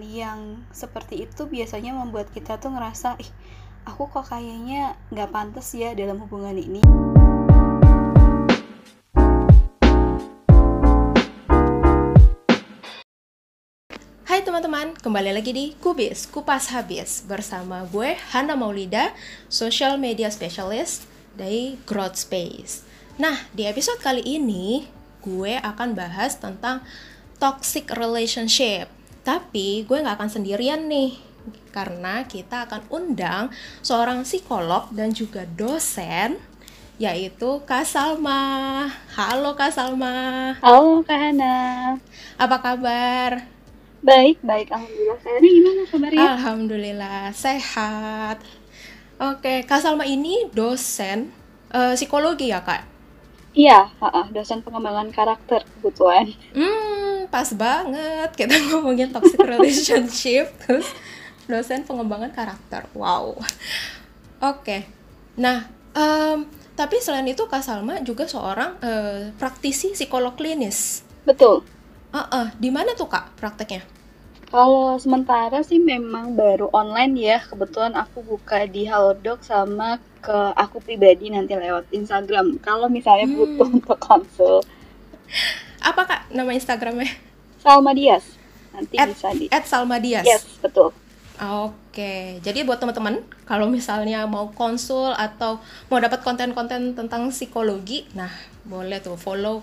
yang seperti itu biasanya membuat kita tuh ngerasa ih aku kok kayaknya nggak pantas ya dalam hubungan ini Hai teman-teman, kembali lagi di Kubis, Kupas Habis bersama gue Hana Maulida, Social Media Specialist dari Growth Space. Nah, di episode kali ini gue akan bahas tentang toxic relationship. Tapi gue nggak akan sendirian nih, karena kita akan undang seorang psikolog dan juga dosen yaitu Kak Salma. Halo Kak Salma. Halo Kak Hana. Apa kabar? Baik, baik. Alhamdulillah. Saya gimana kabarnya? Alhamdulillah sehat. Oke, Kak Salma ini dosen uh, psikologi ya kak? Iya, uh, dosen pengembangan karakter kebutuhan. Hmm, pas banget kita ngomongin toxic relationship terus dosen pengembangan karakter. Wow. Oke, nah um, tapi selain itu Kak Salma juga seorang uh, praktisi psikolog klinis. Betul. Uh -uh, di mana tuh kak prakteknya? Kalau sementara sih memang baru online ya. Kebetulan aku buka di Halodoc sama ke aku pribadi nanti lewat Instagram. Kalau misalnya hmm. butuh untuk konsul. Apa kak nama Instagramnya? Salma Dias. Nanti at, bisa di. At Salma Dias. Yes betul. Oke, jadi buat teman-teman kalau misalnya mau konsul atau mau dapat konten-konten tentang psikologi, nah boleh tuh follow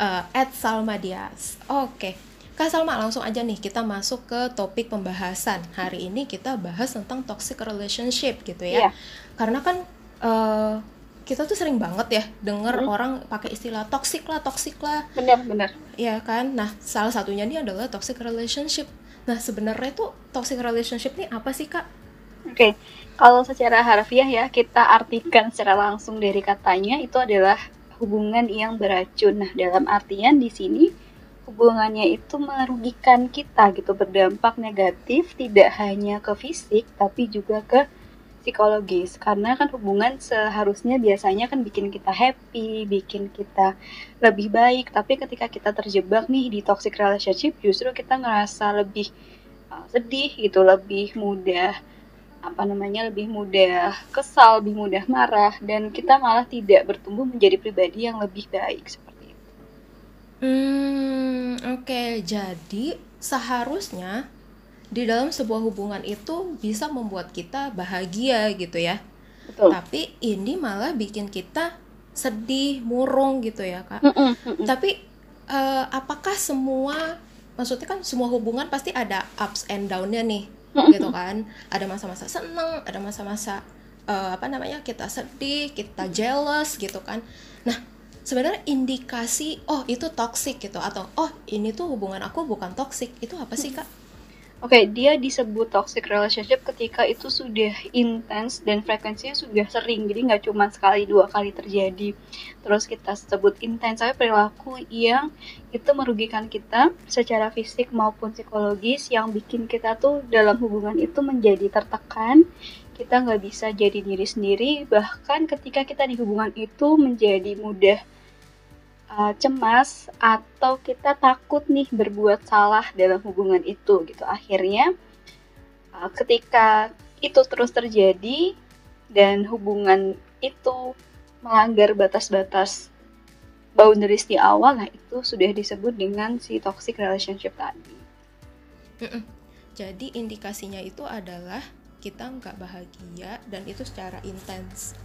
uh, at Salma Dias. Oke, Kak Salma langsung aja nih kita masuk ke topik pembahasan. Hari ini kita bahas tentang toxic relationship gitu ya. Iya. Karena kan uh, kita tuh sering banget ya denger Hmm. orang pakai istilah toxic lah, toxic lah, Benar benar. ya kan? Nah, salah satunya ini adalah toxic relationship. Nah, sebenarnya tuh toxic relationship ini apa sih, Kak? Oke, kalau secara harfiah ya kita artikan secara langsung dari katanya itu adalah hubungan yang beracun. Nah, dalam artian di sini hubungannya itu merugikan kita gitu, berdampak negatif tidak hanya ke fisik tapi juga ke psikologis. Karena kan hubungan seharusnya biasanya kan bikin kita happy, bikin kita lebih baik, tapi ketika kita terjebak nih di toxic relationship justru kita ngerasa lebih uh, sedih gitu, lebih mudah apa namanya lebih mudah kesal, lebih mudah marah dan kita malah tidak bertumbuh menjadi pribadi yang lebih baik seperti itu. Hmm, oke. Jadi seharusnya di dalam sebuah hubungan itu bisa membuat kita bahagia gitu ya. Betul. Tapi ini malah bikin kita sedih, murung gitu ya, Kak. Mm-mm, mm-mm. Tapi eh, apakah semua maksudnya kan semua hubungan pasti ada ups and down-nya nih, gitu kan? Ada masa-masa seneng, ada masa-masa eh, apa namanya? kita sedih, kita jealous gitu kan. Nah, sebenarnya indikasi oh itu toxic gitu atau oh ini tuh hubungan aku bukan toxic. Itu apa sih, Kak? Oke, dia disebut toxic relationship ketika itu sudah intens dan frekuensinya sudah sering. Jadi nggak cuma sekali dua kali terjadi. Terus kita sebut intens tapi perilaku yang itu merugikan kita secara fisik maupun psikologis yang bikin kita tuh dalam hubungan itu menjadi tertekan. Kita nggak bisa jadi diri sendiri. Bahkan ketika kita di hubungan itu menjadi mudah uh, cemas atau kita takut nih berbuat salah dalam hubungan itu gitu akhirnya uh, ketika itu terus terjadi dan hubungan itu melanggar batas-batas boundaries di awal nah itu sudah disebut dengan si toxic relationship tadi. Jadi indikasinya itu adalah kita nggak bahagia dan itu secara intens.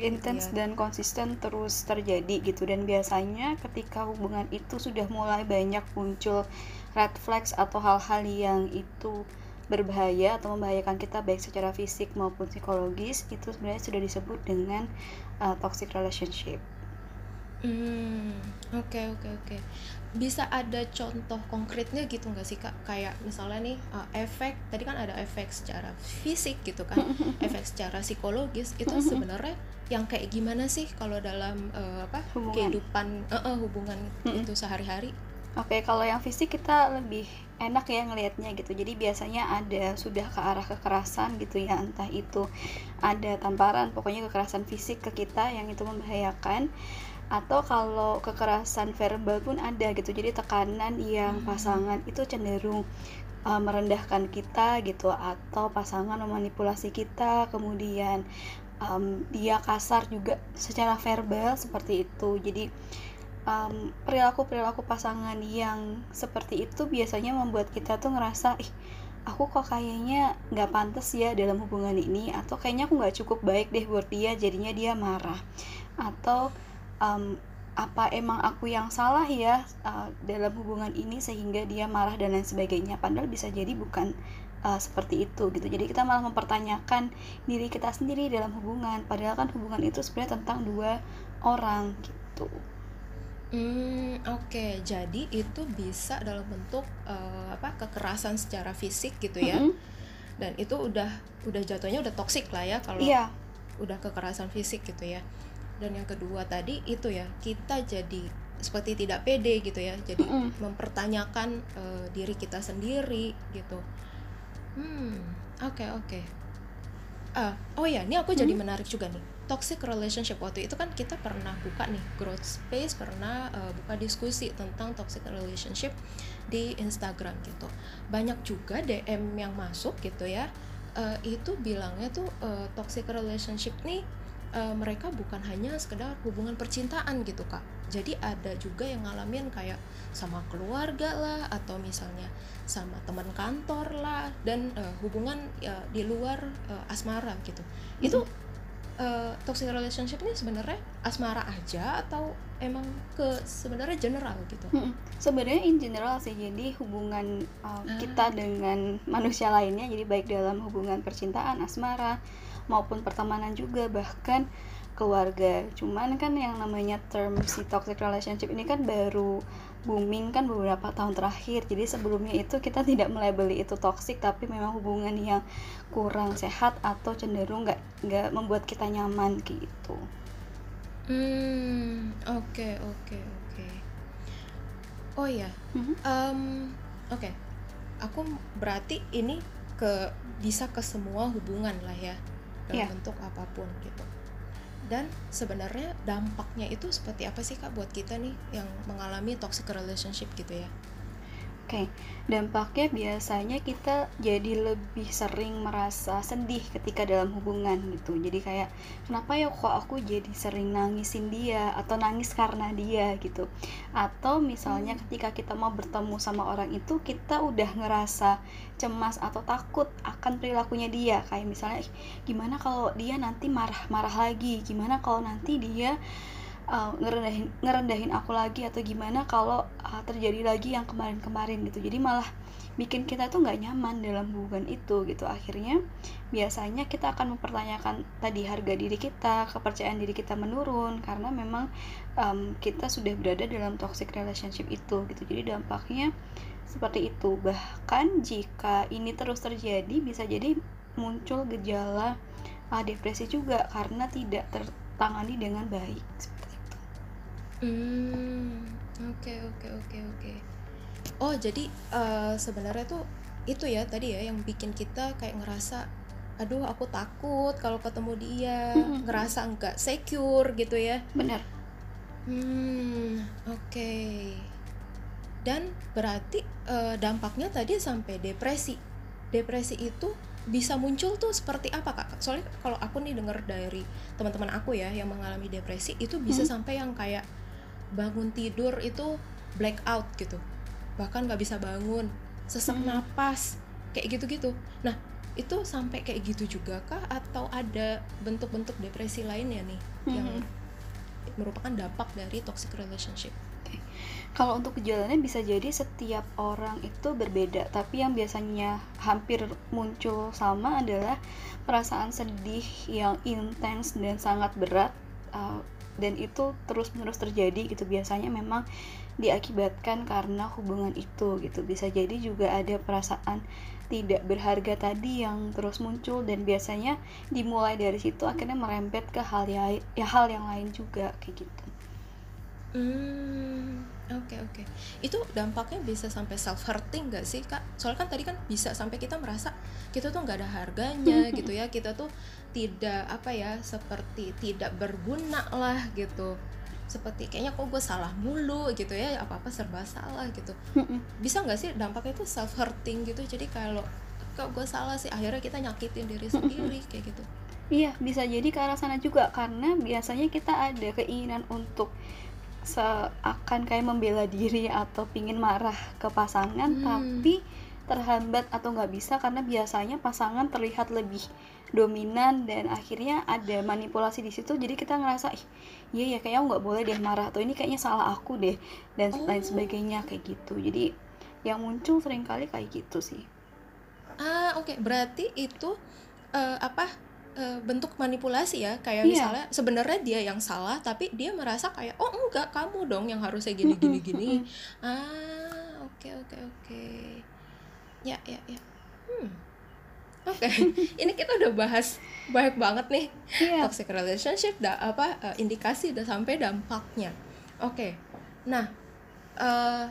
Intens Iya. dan konsisten terus terjadi gitu dan biasanya ketika hubungan itu sudah mulai banyak muncul red flags atau hal-hal yang itu berbahaya atau membahayakan kita baik secara fisik maupun psikologis itu sebenarnya sudah disebut dengan uh, toxic relationship. Hmm, oke oke oke. Bisa ada contoh konkretnya gitu nggak sih kak? Kayak misalnya nih uh, efek tadi kan ada efek secara fisik gitu kan, efek secara psikologis itu sebenarnya yang kayak gimana sih kalau dalam uh, apa Hubungan. kehidupan uh, uh, hubungan Mhm. itu sehari-hari? Oke, kalau yang fisik kita lebih enak ya ngelihatnya gitu. Jadi biasanya ada sudah ke arah kekerasan gitu ya, entah itu ada tamparan, pokoknya kekerasan fisik ke kita yang itu membahayakan. Atau kalau kekerasan verbal pun ada gitu. Jadi tekanan yang Hmm. pasangan itu cenderung uh, merendahkan kita gitu atau pasangan memanipulasi kita kemudian um, dia kasar juga secara verbal seperti itu jadi um, perilaku-perilaku pasangan yang seperti itu biasanya membuat kita tuh ngerasa ih aku kok kayaknya nggak pantas ya dalam hubungan ini atau kayaknya aku nggak cukup baik deh buat dia jadinya dia marah atau um, apa emang aku yang salah ya uh, dalam hubungan ini sehingga dia marah dan lain sebagainya padahal bisa jadi bukan uh, seperti itu gitu jadi kita malah mempertanyakan diri kita sendiri dalam hubungan padahal kan hubungan itu sebenarnya tentang dua orang gitu Hmm, oke. Okay. Jadi itu bisa dalam bentuk uh, apa kekerasan secara fisik gitu ya. Mm -hmm. Dan itu udah udah jatuhnya udah toksik lah ya kalau yeah. udah kekerasan fisik gitu ya. Dan yang kedua tadi itu ya, kita jadi seperti tidak pede gitu ya. Jadi mm -hmm. mempertanyakan uh, diri kita sendiri gitu. Hmm, oke okay, oke. Okay. Uh, oh ya, ini aku mm -hmm. jadi menarik juga nih toxic relationship waktu itu kan kita pernah buka nih growth space pernah uh, buka diskusi tentang toxic relationship di Instagram gitu banyak juga DM yang masuk gitu ya uh, itu bilangnya tuh uh, toxic relationship nih uh, mereka bukan hanya sekedar hubungan percintaan gitu kak jadi ada juga yang ngalamin kayak sama keluarga lah atau misalnya sama teman kantor lah dan uh, hubungan uh, di luar uh, asmara gitu hmm. itu uh, toxic relationship ini sebenarnya asmara aja atau emang ke sebenarnya general gitu? Hmm, sebenarnya in general sih jadi hubungan uh, ah. kita dengan manusia lainnya jadi baik dalam hubungan percintaan asmara maupun pertemanan juga bahkan keluarga. Cuman kan yang namanya term si toxic relationship ini kan baru booming kan beberapa tahun terakhir jadi sebelumnya itu kita tidak melabeli itu toxic tapi memang hubungan yang kurang sehat atau cenderung nggak nggak membuat kita nyaman gitu hmm oke okay, oke okay, oke okay. oh ya mm-hmm. um, oke okay. aku berarti ini ke bisa ke semua hubungan lah ya dalam yeah. bentuk apa pun gitu dan sebenarnya dampaknya itu seperti apa sih kak buat kita nih yang mengalami toxic relationship gitu ya Oke, okay. dampaknya biasanya kita jadi lebih sering merasa sedih ketika dalam hubungan gitu. Jadi kayak kenapa ya kok aku jadi sering nangisin dia atau nangis karena dia gitu. Atau misalnya hmm. ketika kita mau bertemu sama orang itu kita udah ngerasa cemas atau takut akan perilakunya dia. Kayak misalnya gimana kalau dia nanti marah-marah lagi? Gimana kalau nanti dia uh, ngerendahin ngerendahin aku lagi atau gimana kalau uh, terjadi lagi yang kemarin-kemarin gitu. Jadi malah bikin kita tuh nggak nyaman dalam hubungan itu gitu. Akhirnya biasanya kita akan mempertanyakan tadi harga diri kita kepercayaan diri kita menurun karena memang um, kita sudah berada dalam toxic relationship itu gitu. Jadi dampaknya seperti itu. Bahkan jika ini terus terjadi bisa jadi muncul gejala uh, depresi juga karena tidak tertangani dengan baik oke oke oke oke. Oh, jadi uh, sebenarnya tuh itu ya tadi ya yang bikin kita kayak ngerasa aduh aku takut kalau ketemu dia, hmm. ngerasa enggak secure gitu ya. Benar. Hmm, oke. Okay. Dan berarti uh, dampaknya tadi sampai depresi. Depresi itu bisa muncul tuh seperti apa kak? Soalnya kalau aku nih dengar dari teman-teman aku ya yang mengalami depresi itu bisa hmm. sampai yang kayak bangun tidur itu blackout gitu. Bahkan nggak bisa bangun. Sesak hmm. napas. Kayak gitu-gitu. Nah itu sampai kayak gitu juga kah? Atau ada bentuk-bentuk depresi lainnya nih hmm. yang merupakan dampak dari toxic relationship? Kalau untuk gejalanya bisa jadi setiap orang itu berbeda, tapi yang biasanya hampir muncul sama adalah perasaan sedih yang intens dan sangat berat uh, dan itu terus menerus terjadi gitu. Biasanya memang diakibatkan karena hubungan itu gitu. Bisa jadi juga ada perasaan tidak berharga tadi yang terus muncul. Dan biasanya dimulai dari situ akhirnya merembet ke hal ya, ya hal yang lain juga kayak gitu. Hmm, oke okay, oke. Okay. Itu dampaknya bisa sampai self hurting gak sih kak? Soalnya kan tadi kan bisa sampai kita merasa kita tuh nggak ada harganya gitu ya. Kita tuh tidak apa ya seperti tidak berguna lah gitu seperti kayaknya kok gue salah mulu gitu ya apa apa serba salah gitu bisa nggak sih dampaknya itu self hurting gitu jadi kalau kok gue salah sih akhirnya kita nyakitin diri sendiri kayak gitu Iya, bisa jadi ke arah sana juga karena biasanya kita ada keinginan untuk seakan kayak membela diri atau pingin marah ke pasangan, Hmm. tapi terhambat atau nggak bisa karena biasanya pasangan terlihat lebih dominan dan akhirnya ada manipulasi di situ. Jadi kita ngerasa, ih, iya ya kayaknya nggak boleh deh marah atau ini kayaknya salah aku deh dan lain Oh. sebagainya kayak gitu. Jadi yang muncul sering kali kayak gitu sih. ah oke berarti itu eh, apa eh, bentuk manipulasi ya. Kayak Iya. misalnya sebenarnya dia yang salah tapi dia merasa kayak oh enggak kamu dong yang harusnya gini gini gini. ah oke oke oke. Ya ya ya. Hmm. Oke. Ini kita udah bahas banyak banget nih. Iya. toxic relationship da, apa eh, indikasi udah sampai dampaknya. Oke. Nah eh,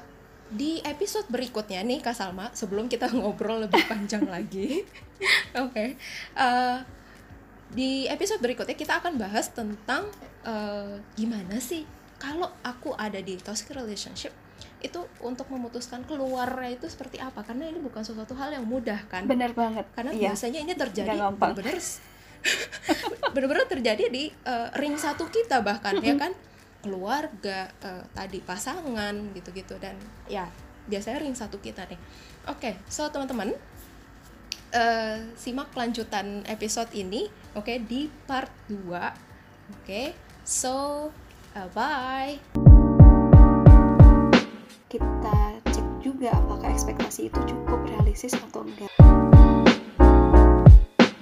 di episode berikutnya nih Kak Salma sebelum kita ngobrol lebih panjang lagi. Oke. Eh, di episode berikutnya kita akan bahas tentang eh, gimana sih kalau aku ada di toxic relationship itu untuk memutuskan keluarnya itu seperti apa? Karena ini bukan sesuatu hal yang mudah kan? Benar banget. karena Iya. biasanya ini terjadi bener-bener bener-bener terjadi di eh, ring satu kita bahkan ya kan? Keluarga eh, tadi pasangan gitu-gitu. Dan ya biasanya ring satu kita nih. Oke so teman-teman eh, simak lanjutan episode ini oke di part 2 oke so eh, bye Kita cek juga apakah ekspektasi itu cukup realistis atau enggak.